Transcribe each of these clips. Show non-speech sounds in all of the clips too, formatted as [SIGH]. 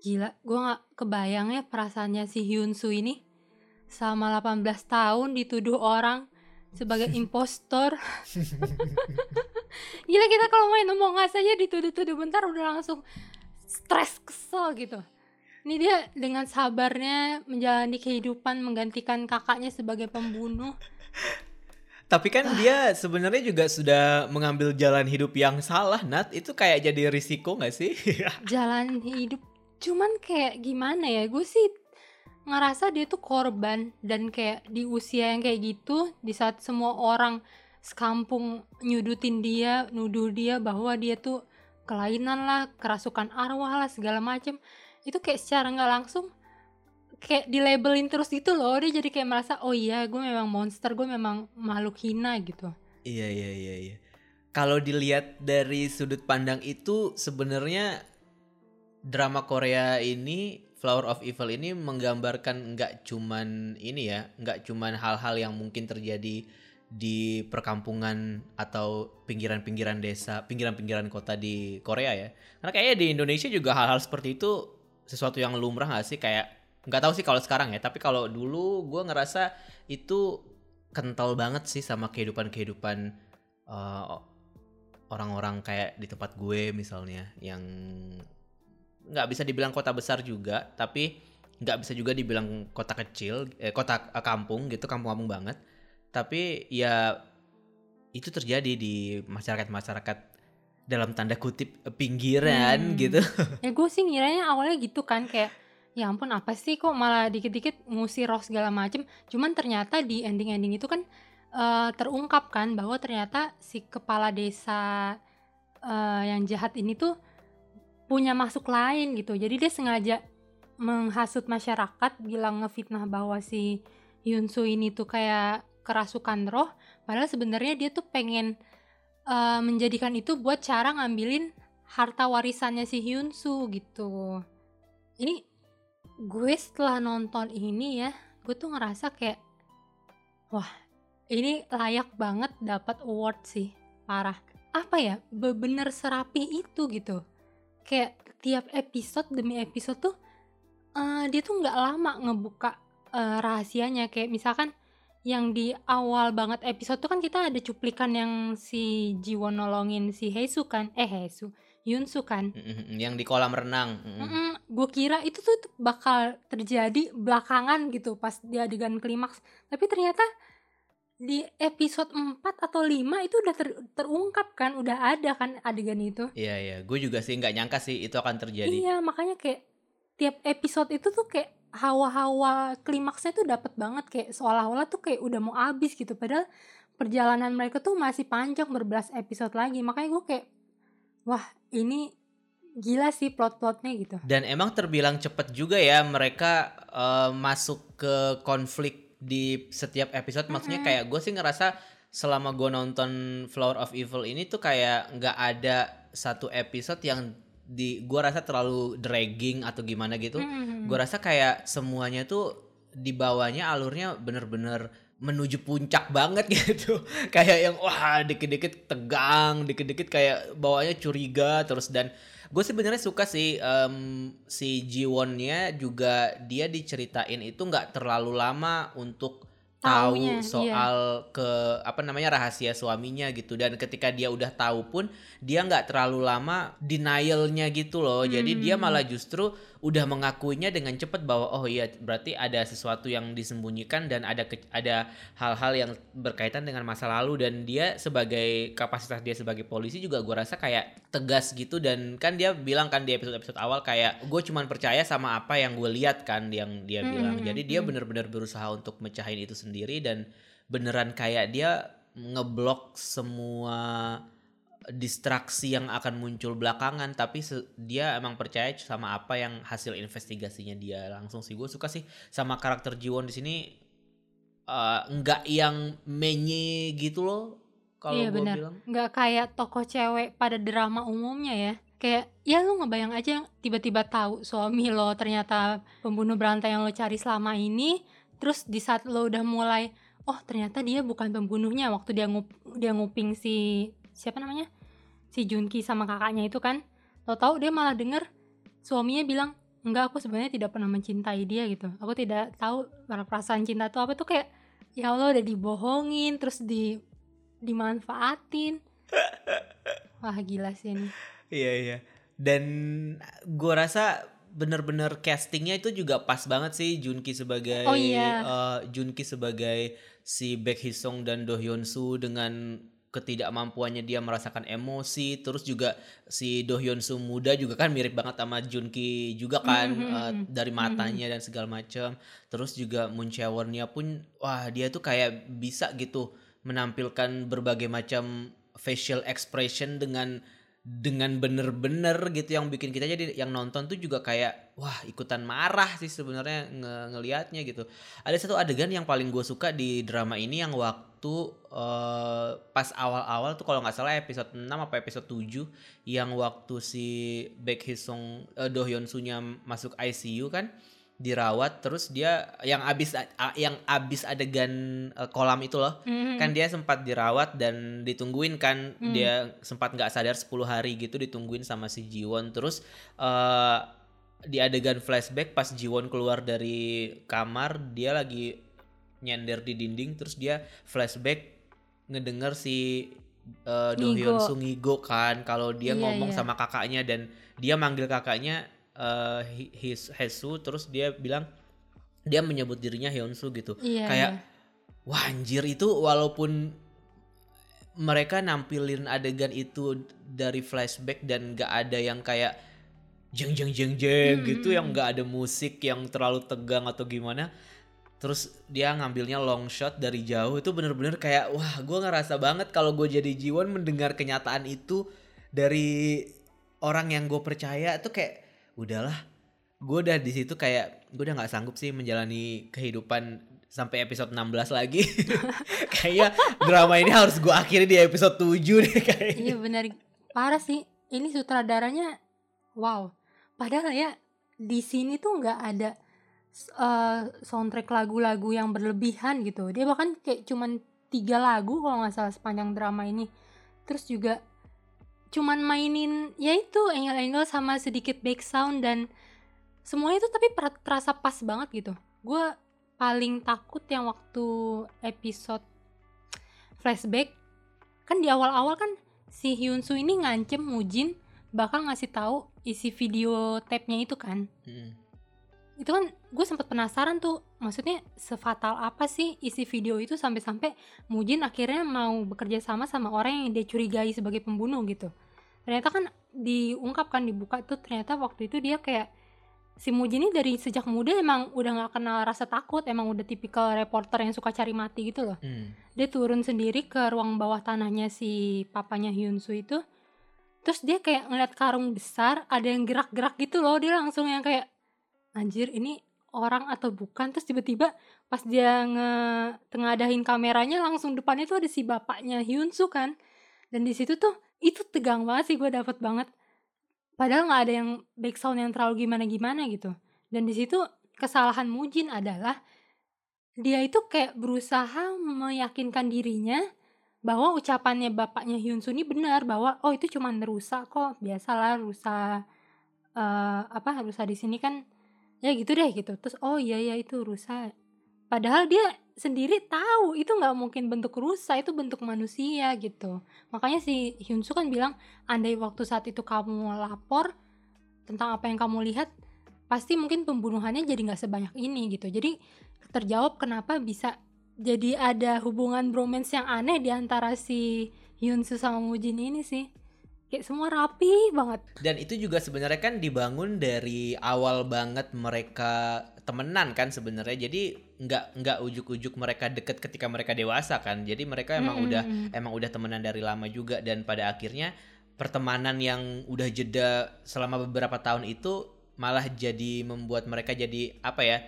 Gila, gue gak kebayang ya perasaannya si Hyun Soo ini selama 18 tahun dituduh orang sebagai [LAUGHS] impostor. [LAUGHS] Gila kita kalau main ngomong saja dituduh-tuduh bentar udah langsung stres kesel gitu. Ini dia dengan sabarnya menjalani kehidupan menggantikan kakaknya sebagai pembunuh. Tapi kan dia sebenarnya juga sudah mengambil jalan hidup yang salah, Nat. Itu kayak jadi risiko gak sih? [LAUGHS] jalan hidup cuman kayak gimana ya gue sih ngerasa dia tuh korban dan kayak di usia yang kayak gitu di saat semua orang sekampung nyudutin dia nuduh dia bahwa dia tuh kelainan lah kerasukan arwah lah segala macem itu kayak secara nggak langsung kayak di labelin terus gitu loh. Dia jadi kayak merasa oh iya gue memang monster gue memang makhluk hina gitu. Iya iya iya iya. Kalau dilihat dari sudut pandang itu sebenarnya drama Korea ini Flower of Evil ini menggambarkan nggak cuman ini ya, nggak cuman hal-hal yang mungkin terjadi di perkampungan atau pinggiran-pinggiran desa, pinggiran-pinggiran kota di Korea ya. Karena kayaknya di Indonesia juga hal-hal seperti itu sesuatu yang lumrah nggak sih? Kayak nggak tahu sih kalau sekarang ya, tapi kalau dulu gue ngerasa itu kental banget sih sama kehidupan-kehidupan uh, orang-orang kayak di tempat gue misalnya yang nggak bisa dibilang kota besar juga tapi nggak bisa juga dibilang kota kecil eh, kota eh, kampung gitu kampung-kampung banget. Tapi ya itu terjadi di masyarakat-masyarakat dalam tanda kutip pinggiran hmm. gitu. [LAUGHS] Ya gue sih ngiranya awalnya gitu kan kayak ya ampun apa sih kok malah dikit-dikit ngusir roh segala macem? Cuman ternyata di ending-ending itu kan uh, terungkap kan bahwa ternyata si kepala desa uh, yang jahat ini tuh punya masuk lain gitu. Jadi dia sengaja menghasut masyarakat bilang ngefitnah bahwa si Yunsu ini tuh kayak kerasukan roh. Padahal sebenarnya dia tuh pengen uh, menjadikan itu buat cara ngambilin harta warisannya si Hyunsu gitu. Ini gue setelah nonton ini ya gue tuh ngerasa kayak wah ini layak banget dapat award sih parah. Apa ya? Bener serapi itu gitu kayak tiap episode demi episode tuh uh, dia tuh nggak lama ngebuka uh, rahasianya. Kayak misalkan yang di awal banget episode tuh kan kita ada cuplikan yang si Jiwon nolongin si Heisu kan? Eh Heisu Yunsu kan? Yang di kolam renang mm -mm. gue kira itu tuh bakal terjadi belakangan gitu pas di adegan klimaks. Tapi ternyata di episode 4 atau 5 itu udah ter, terungkap kan udah ada kan adegan itu. Iya iya. Gue juga sih nggak nyangka sih itu akan terjadi. Iya makanya kayak tiap episode itu tuh kayak hawa-hawa klimaksnya tuh dapat banget. Kayak seolah-olah tuh kayak udah mau habis gitu. Padahal perjalanan mereka tuh masih panjang berbelas episode lagi. Makanya gue kayak wah ini gila sih plot-plotnya gitu. Dan emang terbilang cepet juga ya mereka uh, masuk ke konflik di setiap episode mm-hmm. maksudnya kayak gue sih ngerasa selama gue nonton Flower of Evil ini tuh kayak nggak ada satu episode yang di gue rasa terlalu dragging atau gimana gitu mm-hmm. gue rasa kayak semuanya tuh di bawahnya alurnya bener-bener menuju puncak banget [LAUGHS] gitu. Kayak yang wah dikit-dikit tegang dikit-dikit kayak bawahnya curiga terus. Dan gue sebenarnya suka sih um, si Jiwonnya juga dia diceritain itu nggak terlalu lama untuk tahu Taunya, iya. soal iya. ke apa namanya rahasia suaminya gitu dan ketika dia udah tahu pun dia nggak terlalu lama denialnya gitu loh hmm. jadi dia hmm. malah justru udah mengakuinya dengan cepat bahwa oh iya berarti ada sesuatu yang disembunyikan dan ada ke, ada hal-hal yang berkaitan dengan masa lalu dan dia sebagai kapasitas dia sebagai polisi juga gue rasa kayak tegas gitu dan kan dia bilang kan di episode-episode awal kayak gue cuman percaya sama apa yang gue lihat kan yang dia hmm. bilang jadi dia hmm. bener-bener berusaha untuk mecahin itu sendiri dan beneran kayak dia ngeblok semua distraksi yang akan muncul belakangan tapi dia emang percaya sama apa yang hasil investigasinya dia langsung sih. Gue suka sih sama karakter Jiwon di sini uh, nggak yang menye gitu loh kalau iya, gue bilang. Nggak kayak tokoh cewek pada drama umumnya ya. Kayak ya lu ngebayang aja tiba-tiba tahu suami lo ternyata pembunuh berantai yang lo cari selama ini terus di saat lo udah mulai oh ternyata dia bukan pembunuhnya waktu dia ngup dia nguping si siapa namanya? Si Junki sama kakaknya itu kan tau tahu dia malah denger suaminya bilang enggak aku sebenarnya tidak pernah mencintai dia gitu. Aku tidak tahu perasaan cinta itu apa. Tuh kayak ya Allah udah dibohongin terus di dimanfaatin. Wah gila sih ini. Iya iya. Dan gue rasa bener-bener castingnya itu juga pas banget sih Junki sebagai Oh, iya. eh, Junki sebagai si Baek Hee Sung dan Do Hyun Soo dengan ketidakmampuannya dia merasakan emosi terus juga si Do Hyun Soo muda juga kan mirip banget sama Junki juga kan Mhm, eh, mhm. dari matanya dan segala macam terus juga Moon Chae-won-nya pun wah dia tuh kayak bisa gitu menampilkan berbagai macam facial expression dengan dengan bener-bener gitu yang bikin kita jadi yang nonton tuh juga kayak wah ikutan marah sih sebenarnya nge ngelihatnya gitu. Ada satu adegan yang paling gue suka di drama ini yang waktu eh, pas awal-awal tuh kalau nggak salah episode 6 apa episode 7 yang waktu si Baek Hee Sung eh, Do Hyun Soo nya masuk ICU kan dirawat terus dia yang abis yang abis adegan eh, kolam itu loh Mhm. kan dia sempat dirawat dan ditungguin kan Hmm. dia sempat nggak sadar 10 hari gitu ditungguin sama si Jiwon terus eh di adegan flashback pas Jiwon keluar dari kamar dia lagi nyender di dinding terus dia flashback ngedenger si eh, Do Hyun. Soo ngigo kan kalau dia Iya, ngomong iya. sama kakaknya dan dia manggil kakaknya Hi- His Hesu terus dia bilang dia menyebut dirinya Hyunsu gitu. Iya, kayak iya. Wah anjir itu walaupun mereka nampilin adegan itu dari flashback dan gak ada yang kayak jeng jeng jeng jeng Hmm, gitu hmm, yang gak ada musik yang terlalu tegang atau gimana. Terus dia ngambilnya long shot dari jauh itu bener-bener kayak wah gue ngerasa banget kalau gue jadi Jiwon mendengar kenyataan itu dari orang yang gue percaya. Itu kayak udahlah gue udah di situ kayak gue udah nggak sanggup sih menjalani kehidupan sampai episode 16 lagi [LAUGHS] kayaknya drama ini harus gue akhiri di episode 7 deh [LAUGHS] kayaknya Iya benar parah sih. Ini sutradaranya wow. Padahal ya di sini tuh nggak ada eh, soundtrack lagu-lagu yang berlebihan gitu. Dia bahkan kayak cuman tiga lagu kalau nggak salah sepanjang drama ini. Terus juga cuman mainin ya itu angle-angle sama sedikit back sound dan semuanya itu tapi terasa pas banget gitu. Gue paling takut yang waktu episode flashback kan di awal-awal kan si Hyun Soo ini ngancem Mujin bakal ngasih tahu isi video tape-nya itu kan Mm. Itu kan gue sempat penasaran tuh maksudnya sefatal apa sih isi video itu sampai-sampai Mujin akhirnya mau bekerja sama sama orang yang dia curigai sebagai pembunuh gitu. Ternyata kan diungkapkan dibuka tuh ternyata waktu itu dia kayak si Mujin ini dari sejak muda emang udah nggak kenal rasa takut emang udah tipikal reporter yang suka cari mati gitu loh. Mm. dia turun sendiri ke ruang bawah tanahnya si papanya Hyun Soo itu. Terus dia kayak ngeliat karung besar ada yang gerak-gerak gitu loh dia langsung yang kayak anjir ini orang atau bukan? Terus tiba-tiba pas dia nge tengadahin kameranya langsung depannya tuh ada si bapaknya Hyun Soo kan? Dan di situ tuh itu tegang banget sih gue dapet banget. Padahal nggak ada yang background yang terlalu gimana-gimana gitu. Dan di situ kesalahan Mujin adalah dia itu kayak berusaha meyakinkan dirinya bahwa ucapannya bapaknya Hyun ini benar bahwa oh itu cuma rusa kok biasalah rusa eh, apa rusa di sini kan ya gitu deh gitu. Terus oh iya ya itu rusa. Padahal dia sendiri tahu itu nggak mungkin bentuk rusa itu bentuk manusia gitu. Makanya si Hyun Soo kan bilang andai waktu saat itu kamu lapor tentang apa yang kamu lihat pasti mungkin pembunuhannya jadi nggak sebanyak ini gitu. Jadi terjawab kenapa bisa jadi ada hubungan bromance yang aneh di antara si Hyun Soo sama Mujin ini sih kayak semua rapi banget Dan itu juga sebenarnya kan dibangun dari awal banget mereka temenan kan sebenarnya. Jadi nggak nggak ujuk-ujuk mereka deket ketika mereka dewasa kan. Jadi mereka emang Mm-mm. udah emang udah temenan dari lama juga dan pada akhirnya pertemanan yang udah jeda selama beberapa tahun itu malah jadi membuat mereka jadi apa ya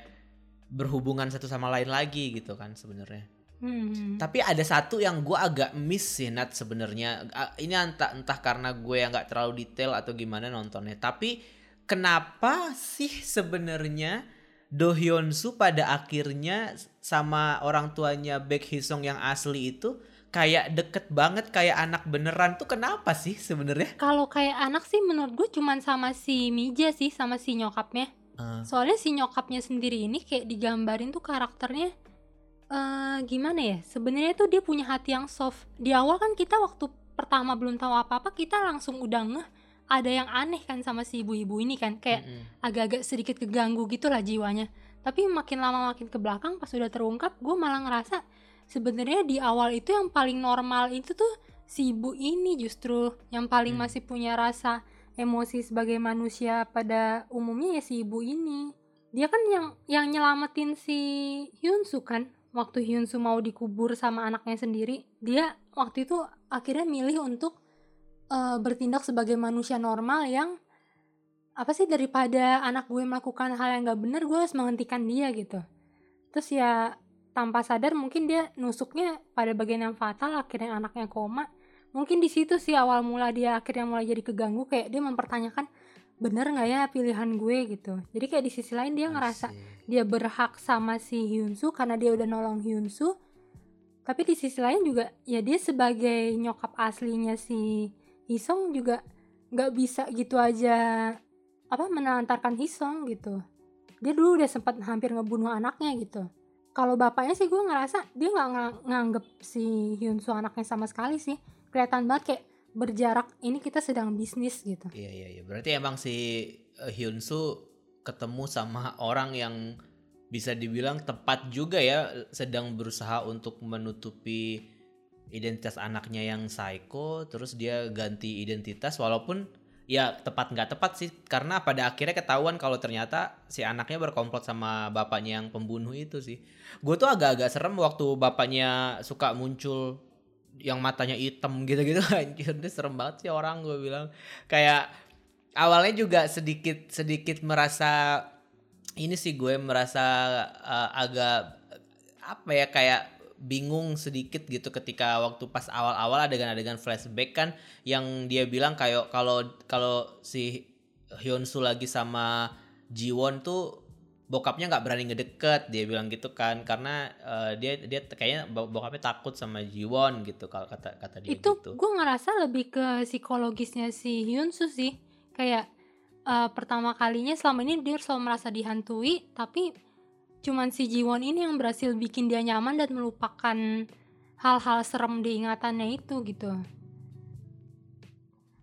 berhubungan satu sama lain lagi gitu kan sebenarnya. Hmm. Tapi ada satu yang gue agak miss sih Nat sebenarnya. Ini entah entah karena gue yang nggak terlalu detail atau gimana nontonnya. Tapi kenapa sih sebenarnya Do Hyun Soo pada akhirnya sama orang tuanya Baek Hee Sung yang asli itu kayak deket banget kayak anak beneran tuh kenapa sih sebenarnya? kalau kayak anak sih menurut gue cuman sama si Mija sih sama si nyokapnya Uh. Soalnya si nyokapnya sendiri ini kayak digambarin tuh karakternya eh gimana ya? Sebenarnya tuh dia punya hati yang soft. Di awal kan kita waktu pertama belum tahu apa-apa, kita langsung udah ngeh ada yang aneh kan sama si ibu-ibu ini kan. Kayak Mm-mm. agak-agak sedikit keganggu gitu lah jiwanya. Tapi makin lama makin ke belakang pas udah terungkap, gue malah ngerasa sebenarnya di awal itu yang paling normal itu tuh si ibu ini justru yang paling Hmm. masih punya rasa emosi sebagai manusia pada umumnya ya si ibu ini. Dia kan yang yang nyelamatin si Hyunsu kan waktu Hyunsu mau dikubur sama anaknya sendiri. Dia waktu itu akhirnya milih untuk eh, bertindak sebagai manusia normal yang apa sih daripada anak gue melakukan hal yang gak bener gue harus menghentikan dia gitu terus ya tanpa sadar mungkin dia nusuknya pada bagian yang fatal akhirnya anaknya koma mungkin di situ sih awal mula dia akhirnya mulai jadi keganggu kayak dia mempertanyakan bener nggak ya pilihan gue gitu. Jadi kayak di sisi lain dia ngerasa dia berhak sama si Hyunsu karena dia udah nolong Hyunsu. Tapi di sisi lain juga ya dia sebagai nyokap aslinya si Hisong juga nggak bisa gitu aja apa menelantarkan Hisong gitu. Dia dulu udah sempat hampir ngebunuh anaknya gitu. Kalau bapaknya sih gue ngerasa dia nggak nga- nganggep si Hyunsu anaknya sama sekali sih. Kelihatan banget kayak berjarak ini kita sedang bisnis gitu. Iya iya iya. Berarti emang si eh, Hyunsu ketemu sama orang yang bisa dibilang tepat juga ya sedang berusaha untuk menutupi identitas anaknya yang psycho terus dia ganti identitas walaupun ya tepat nggak tepat sih. Karena pada akhirnya ketahuan kalau ternyata si anaknya berkomplot sama bapaknya yang pembunuh itu sih. Gue tuh agak-agak serem waktu bapaknya suka muncul yang matanya hitam gitu-gitu [LAUGHS] anjir dia serem banget sih orang gue bilang. Kayak awalnya juga sedikit sedikit merasa ini sih gue merasa uh, agak apa ya kayak bingung sedikit gitu ketika waktu pas awal-awal adegan-adegan flashback kan yang dia bilang kayak kalau kalau si Hyunsu lagi sama Jiwon tuh bokapnya nggak berani ngedeket dia bilang gitu kan. Karena uh, dia dia kayaknya bo- bokapnya takut sama Jiwon gitu kalau kata kata dia itu gitu. gue ngerasa lebih ke psikologisnya si Hyunsu sih. Kayak eh, pertama kalinya selama ini dia selalu merasa dihantui tapi cuman si Jiwon ini yang berhasil bikin dia nyaman dan melupakan hal-hal serem di ingatannya itu gitu.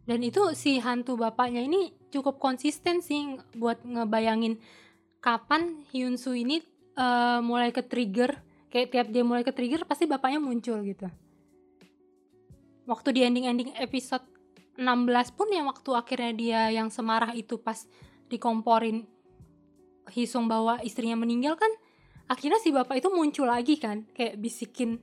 Dan itu si hantu bapaknya ini cukup konsisten sih buat ngebayangin kapan Hyunsu ini eh, mulai ke trigger kayak tiap dia mulai ke trigger pasti bapaknya muncul gitu. Waktu di ending-ending episode 16 pun yang waktu akhirnya dia yang semarah itu pas dikomporin Hisung bahwa istrinya meninggal kan akhirnya si bapak itu muncul lagi kan kayak bisikin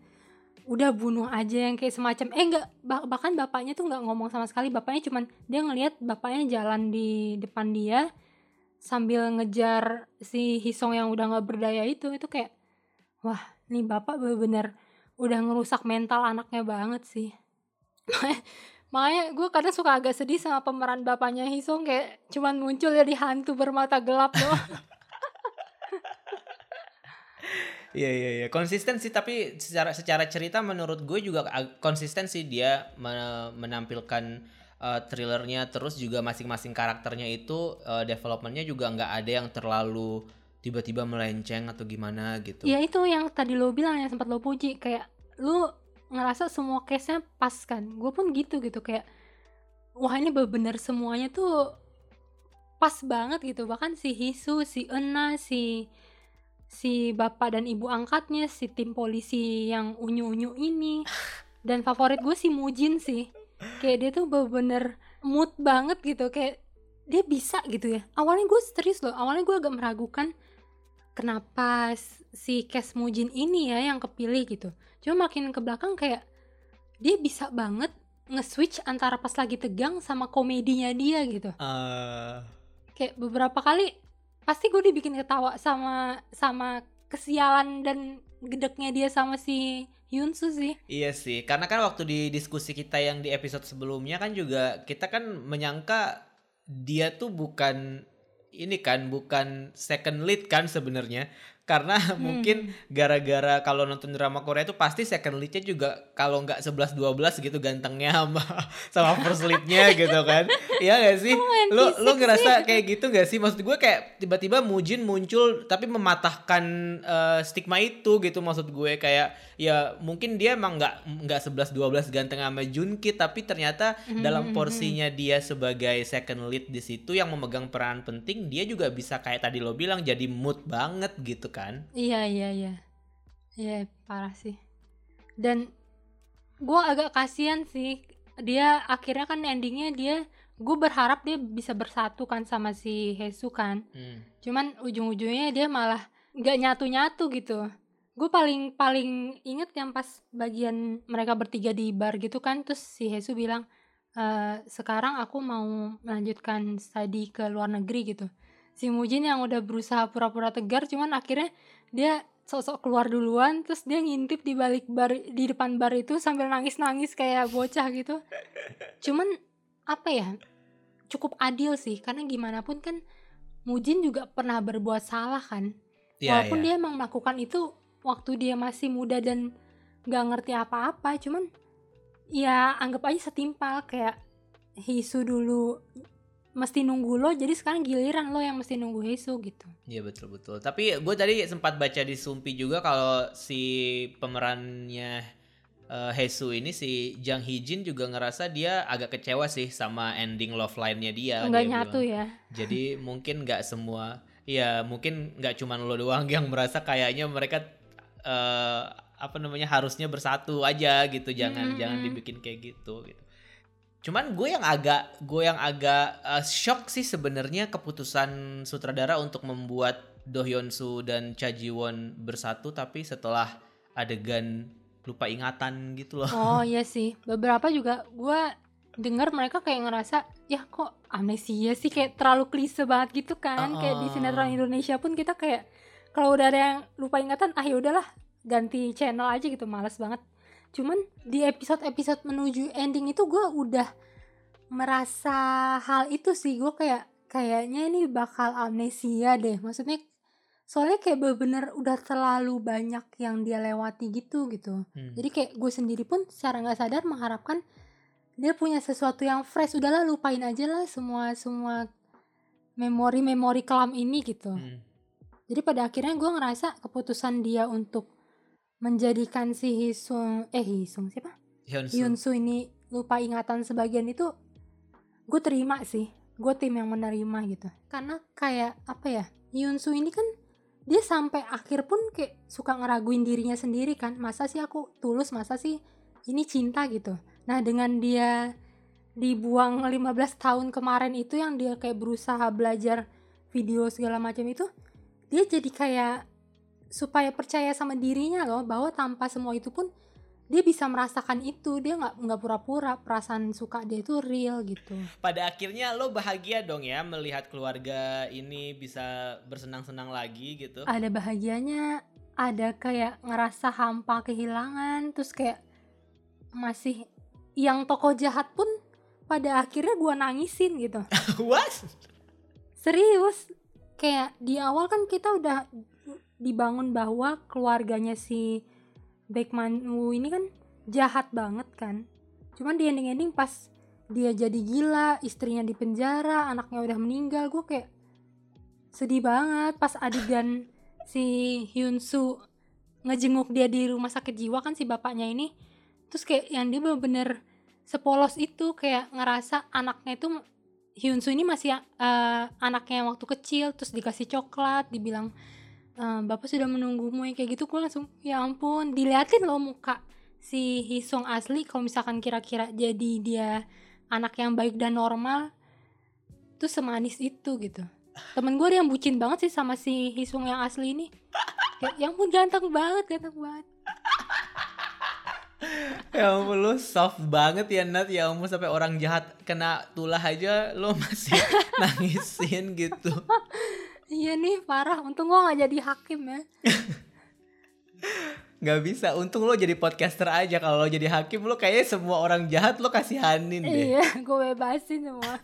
udah bunuh aja yang kayak semacam eh enggak bah- bahkan bapaknya tuh nggak ngomong sama sekali bapaknya cuman dia ngelihat bapaknya jalan di depan dia sambil ngejar si Hisong yang udah nggak berdaya itu itu kayak wah nih bapak bener-bener udah ngerusak mental anaknya banget sih. [LAUGHS] Makanya gue kadang suka agak sedih sama pemeran bapaknya Hisong kayak cuman muncul jadi hantu bermata gelap doang. [LAUGHS] Iya iya iya. Konsisten sih tapi secara secara cerita menurut gue juga konsisten sih dia me- menampilkan uh, thrillernya terus juga masing-masing karakternya itu uh, developmentnya juga nggak ada yang terlalu tiba-tiba melenceng atau gimana gitu. ya itu yang tadi lo bilang yang sempat lo puji kayak lu ngerasa semua case-nya pas kan? Gue pun gitu gitu kayak wah ini bener semuanya tuh pas banget gitu. Bahkan si Hisu si Ena si si bapak dan ibu angkatnya si tim polisi yang unyu-unyu ini. [LAUGHS] Dan favorit gue si Mujin sih kayak dia tuh bener-bener mood banget gitu kayak dia bisa gitu ya. Awalnya gue serius loh awalnya gue agak meragukan kenapa si Kes Mujin ini ya yang kepilih gitu. Cuma makin ke belakang kayak dia bisa banget nge-switch antara pas lagi tegang sama komedinya dia gitu. Eh, kayak beberapa kali pasti gue dibikin ketawa sama sama kesialan dan gedeknya dia sama si Hyunsu sih. Iya sih karena kan waktu di diskusi kita yang di episode sebelumnya kan juga kita kan menyangka dia tuh bukan ini kan bukan second lead kan sebenarnya karena Hmm. mungkin gara-gara kalau nonton drama Korea itu pasti second lead-nya juga kalau nggak 11 12 gitu gantengnya sama [LAUGHS] sama first lead-nya gitu kan. Iya gak sih? fisik lo ngerasa kayak gitu gak sih? Maksud gue kayak tiba-tiba Mujin muncul tapi mematahkan eh, stigma itu gitu maksud gue kayak ya mungkin dia emang nggak nggak 11 12 ganteng sama Junki tapi ternyata Hmm, dalam porsinya dia sebagai second lead di situ yang memegang peran penting dia juga bisa kayak tadi lo bilang jadi mood banget gitu kan. Iya iya iya. Iya parah sih. Dan gue agak kasihan sih. Dia akhirnya kan endingnya dia gue berharap dia bisa bersatu kan sama si Hesu kan. Hmm. Cuman ujung-ujungnya dia malah nggak nyatu-nyatu gitu. Gue paling paling inget yang pas bagian mereka bertiga di bar gitu kan, terus si Hesu bilang "Eh, sekarang aku mau melanjutkan studi ke luar negeri gitu. Si Mujin yang udah berusaha pura-pura tegar, cuman akhirnya dia sok-sok keluar duluan, terus dia ngintip di balik bar di depan bar itu sambil nangis-nangis kayak bocah gitu. Cuman apa ya? Cukup adil sih, karena gimana pun kan Mujin juga pernah berbuat salah kan. Iya, Walaupun iya. dia emang melakukan itu waktu dia masih muda dan gak ngerti apa-apa, cuman ya anggap aja setimpal kayak Hisu dulu mesti nunggu lo, jadi sekarang giliran lo yang mesti nunggu Hisu gitu. Iya betul betul. Tapi gue tadi sempat baca di Sumpi juga kalau si pemerannya eh, Hesu ini si Jang Hijin juga ngerasa dia agak kecewa sih sama ending love line-nya dia. Nggak dia nyatu bilang. ya. Jadi mungkin nggak semua, ya mungkin nggak cuman lo doang yang merasa kayaknya mereka eh, apa namanya harusnya bersatu aja gitu. Jangan Mm-mm. jangan dibikin kayak gitu gitu. Cuman gue yang agak gue yang agak eh, shock sih sebenarnya keputusan sutradara untuk membuat Do Hyun Soo dan Cha Ji Won bersatu tapi setelah adegan lupa ingatan gitu loh. [LAUGHS] Oh iya sih, beberapa juga gue dengar mereka kayak ngerasa ya kok amnesia sih kayak terlalu klise banget gitu kan. Kayak di sinetron Indonesia pun kita kayak kalau udah ada yang lupa ingatan, ah ya udahlah ganti channel aja gitu, males banget. Cuman di episode-episode menuju ending itu gue udah merasa hal itu sih gue kayak kayaknya ini bakal amnesia deh. Maksudnya soalnya kayak bener-bener udah terlalu banyak yang dia lewati gitu gitu. Hmm. Jadi kayak gue sendiri pun secara nggak sadar mengharapkan dia punya sesuatu yang fresh. Udahlah lupain aja lah semua semua memori-memori kelam ini gitu. Hmm. Jadi pada akhirnya gue ngerasa keputusan dia untuk menjadikan si Hisung eh Hisung siapa? Hyun Soo. Hyunsu ini lupa ingatan sebagian itu gue terima sih. Gue tim yang menerima gitu. Karena kayak apa ya? Hyunsu ini kan dia sampai akhir pun kayak suka ngeraguin dirinya sendiri kan. Masa sih aku tulus, masa sih ini cinta gitu. Nah, dengan dia dibuang 15 tahun kemarin itu yang dia kayak berusaha belajar video segala macam itu, dia jadi kayak supaya percaya sama dirinya loh bahwa tanpa semua itu pun dia bisa merasakan itu dia nggak nggak pura-pura perasaan suka dia itu real gitu Pada akhirnya lo bahagia dong ya melihat keluarga ini bisa bersenang-senang lagi gitu. ada bahagianya ada kayak ngerasa hampa kehilangan terus kayak masih yang tokoh jahat pun pada akhirnya gua nangisin gitu [LAUGHS] What? serius kayak di awal kan kita udah dibangun bahwa keluarganya si Baekman Woo ini kan jahat banget kan. Cuman di ending-ending pas dia jadi gila istrinya di penjara anaknya udah meninggal gue kayak sedih banget. Pas adegan si Hyun Soo ngejenguk dia di rumah sakit jiwa kan si bapaknya ini terus kayak yang dia bener-bener sepolos itu kayak ngerasa anaknya itu Hyun Soo ini masih eh, anaknya waktu kecil terus dikasih coklat dibilang "Eh, bapak sudah menunggumu yang kayak gitu gue langsung ya ampun diliatin loh muka si Hisung asli kalau misalkan kira-kira jadi dia anak yang baik dan normal tuh semanis itu gitu. Temen gue yang bucin banget sih sama si Hisung yang asli ini. Kayak yang pun ganteng banget ganteng banget. [LAUGHS] Ya ampun lo soft banget ya Nat. Ya ampun sampai orang jahat kena tulah aja lo masih [LAUGHS] nangisin gitu iya nih parah. Untung gue gak jadi hakim ya. [LAUGHS] Nggak bisa. Untung lo jadi podcaster aja. Kalau lo jadi hakim lo kayaknya semua orang jahat lo kasihanin deh. Iya [LAUGHS] gue bebasin semua.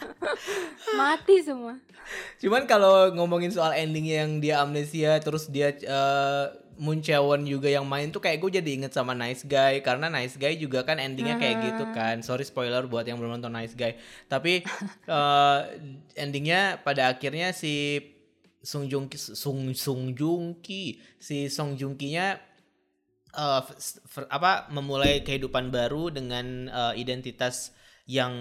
[LAUGHS] Mati semua. Cuman kalau ngomongin soal endingnya yang dia amnesia terus dia uh, Moon Chaewon juga yang main tuh kayak gue jadi inget sama Nice Guy. Karena Nice Guy juga kan endingnya kayak gitu kan. Sorry spoiler buat yang belum nonton Nice Guy. Tapi uh, endingnya pada akhirnya si Sung Joong Ki Sung Sung Joong Ki si Song Joong Ki nya uh, apa memulai kehidupan baru dengan uh, identitas yang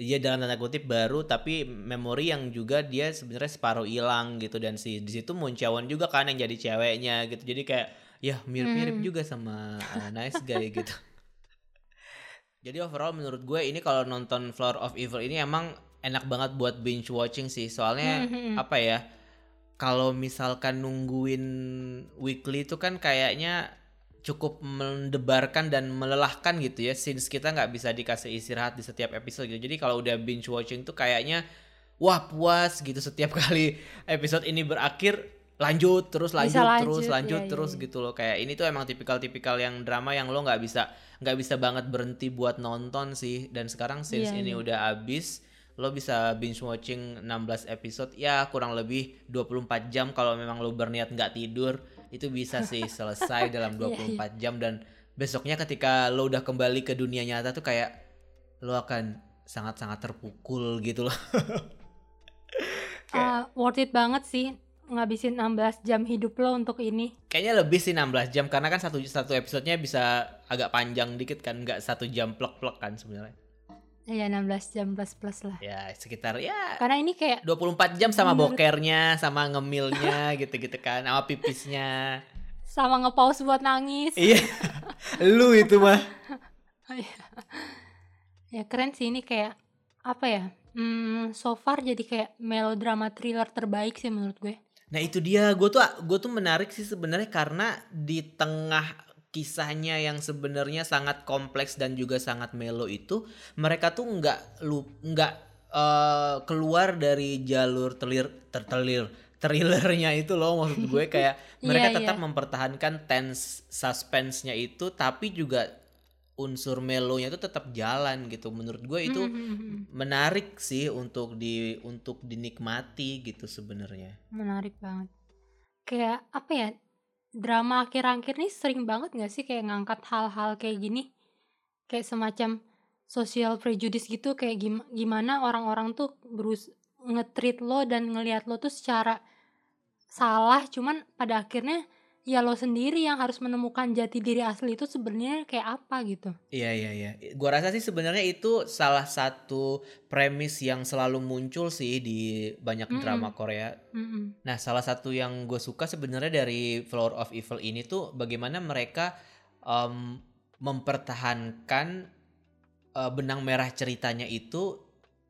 ya dalam tanda kutip baru tapi memori yang juga dia sebenarnya separuh hilang gitu dan si di situ Muncawan juga kan yang jadi ceweknya gitu jadi kayak ya mirip-mirip hmm. juga sama uh, nice guy gitu [LAUGHS] jadi overall menurut gue ini kalau nonton Floor of Evil ini emang enak banget buat binge watching sih soalnya hmm. hmm, hmm. apa ya kalau misalkan nungguin weekly itu kan kayaknya cukup mendebarkan dan melelahkan gitu ya since kita nggak bisa dikasih istirahat di setiap episode gitu jadi kalau udah binge watching tuh kayaknya wah puas gitu setiap [LAUGHS] kali episode ini berakhir lanjut terus lanjut, lanjut terus lanjut ya, terus ya. gitu loh kayak ini tuh emang tipikal-tipikal yang drama yang lo nggak bisa nggak bisa banget berhenti buat nonton sih dan sekarang since ya, ini ya. udah abis lo bisa binge watching 16 episode ya kurang lebih 24 jam kalau memang lo berniat nggak tidur itu bisa sih [LAUGHS] selesai dalam 24 yeah, yeah. jam dan besoknya ketika lo udah kembali ke dunia nyata tuh kayak lo akan sangat-sangat terpukul gitu loh. [LAUGHS] uh, worth it banget sih ngabisin 16 jam hidup lo untuk ini. Kayaknya lebih sih 16 jam karena kan satu satu episodenya bisa agak panjang dikit kan, nggak satu jam plek-plek kan sebenarnya. Iya 16 jam plus plus lah. Ya sekitar ya. Karena ini kayak 24 jam sama bokernya, sama ngemilnya [LAUGHS] gitu-gitu kan, sama pipisnya. Sama ngepause buat nangis. Iya. [LAUGHS] Lu itu mah. Oh, iya. ya keren sih ini kayak apa ya? Hmm, so far jadi kayak melodrama thriller terbaik sih menurut gue. Nah itu dia, gue tuh gue tuh menarik sih sebenarnya karena di tengah kisahnya yang sebenarnya sangat kompleks dan juga sangat melo itu mereka tuh nggak lu nggak uh, keluar dari jalur telir tertelir thrillernya itu loh maksud gue. [LAUGHS] Kayak mereka yeah, tetap yeah. mempertahankan tense suspense-nya itu tapi juga unsur melonya itu tetap jalan gitu. Menurut gue itu hmm, hmm, hmm, menarik sih untuk di untuk dinikmati gitu sebenarnya. Menarik banget. Kayak apa ya drama akhir-akhir nih sering banget gak sih kayak ngangkat hal-hal kayak gini? Kayak semacam social prejudice gitu kayak gim gimana orang-orang tuh berus ngetrit lo dan ngelihat lo tuh secara salah cuman pada akhirnya ya lo sendiri yang harus menemukan jati diri asli itu sebenarnya kayak apa gitu. Iya iya iya. Gua rasa sih sebenarnya itu salah satu premis yang selalu muncul sih di banyak mm -mm. drama Korea. Mm -mm. Nah, salah satu yang gue suka sebenarnya dari Floor of Evil ini tuh bagaimana mereka um, mempertahankan uh, benang merah ceritanya itu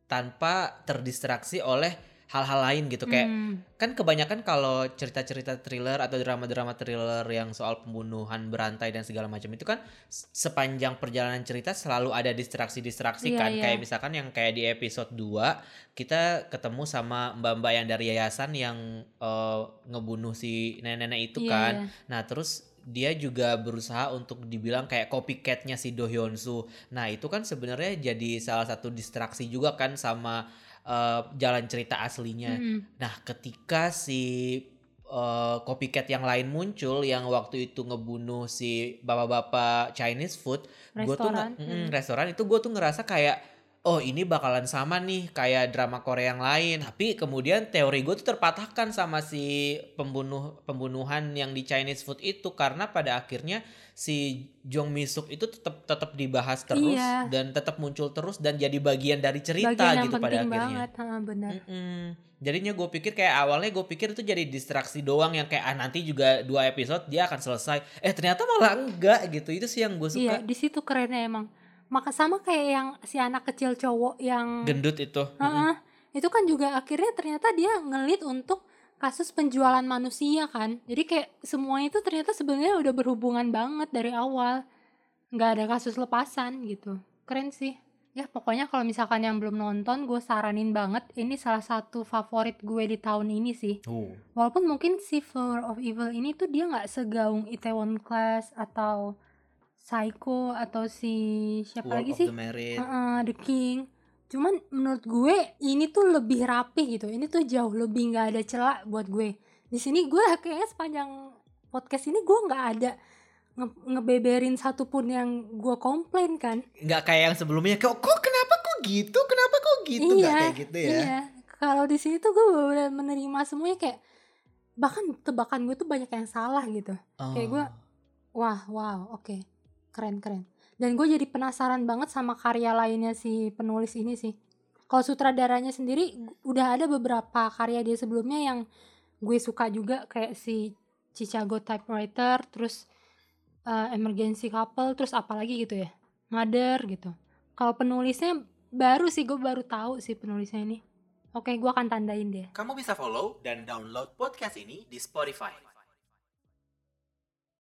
tanpa terdistraksi oleh hal-hal lain gitu kayak hmm. kan kebanyakan kalau cerita-cerita thriller atau drama-drama thriller yang soal pembunuhan berantai dan segala macam itu kan sepanjang perjalanan cerita selalu ada distraksi-distraksi yeah, kan yeah. kayak misalkan yang kayak di episode 2 kita ketemu sama mbak-mbak yang dari yayasan yang uh, ngebunuh si nenek-nenek itu yeah, kan yeah. nah terus dia juga berusaha untuk dibilang kayak copycatnya si Do Hyun Soo. Nah itu kan sebenarnya jadi salah satu distraksi juga kan sama uh, jalan cerita aslinya. Mm. Nah, ketika si uh, copycat yang lain muncul yang waktu itu ngebunuh si bapak-bapak Chinese food, gue tuh mm, restoran itu gue tuh ngerasa kayak oh ini bakalan sama nih kayak drama Korea yang lain. Tapi kemudian teori gue tuh terpatahkan sama si pembunuh pembunuhan yang di Chinese food itu karena pada akhirnya si Jong Misuk itu tetap tetap dibahas terus iya. dan tetap muncul terus dan jadi bagian dari cerita bagian gitu pada akhirnya. Banget, ha, benar. Mm -mm. Jadinya gue pikir kayak awalnya gue pikir itu jadi distraksi doang yang kayak ah nanti juga dua episode dia akan selesai. Eh ternyata malah enggak gitu. Itu sih yang gue suka. Iya, di situ kerennya emang maka sama kayak yang si anak kecil cowok yang gendut itu. Uh -uh, itu kan juga akhirnya ternyata dia ngelit untuk kasus penjualan manusia kan. Jadi kayak semua itu ternyata sebenarnya udah berhubungan banget dari awal. Nggak ada kasus lepasan gitu. Keren sih. Ya pokoknya kalau misalkan yang belum nonton gue saranin banget. Ini salah satu favorit gue di tahun ini sih. Oh. Walaupun mungkin si Flower of Evil ini tuh dia nggak segaung Itaewon Class atau Psycho atau si siapa World lagi sih? the Merit. Heeh, The King. Cuman menurut gue ini tuh lebih rapi gitu. Ini tuh jauh lebih nggak ada celah buat gue. Di sini gue [LAUGHS] kayaknya sepanjang podcast ini gue nggak ada nge- ngebeberin satupun yang gue komplain kan. Nggak kayak yang sebelumnya. Kok, kok kenapa kok gitu? Kenapa kok gitu? Iya, kayak gitu ya. Iya. Kalau di sini tuh gue bener menerima semuanya kayak bahkan tebakan gue tuh banyak yang salah gitu. Kayak gue, Oh. Wah, wow, oke. Keren, keren. Dan gue jadi penasaran banget sama karya lainnya si penulis ini sih. Kalau sutradaranya sendiri udah ada beberapa karya dia sebelumnya yang gue suka juga kayak si Chicago Typewriter, terus uh, Emergency Couple, terus apalagi gitu ya. Mother gitu. Kalau penulisnya baru sih gue baru tahu sih penulisnya ini. Oke, gue akan tandain deh. Kamu bisa follow dan download podcast ini di Spotify.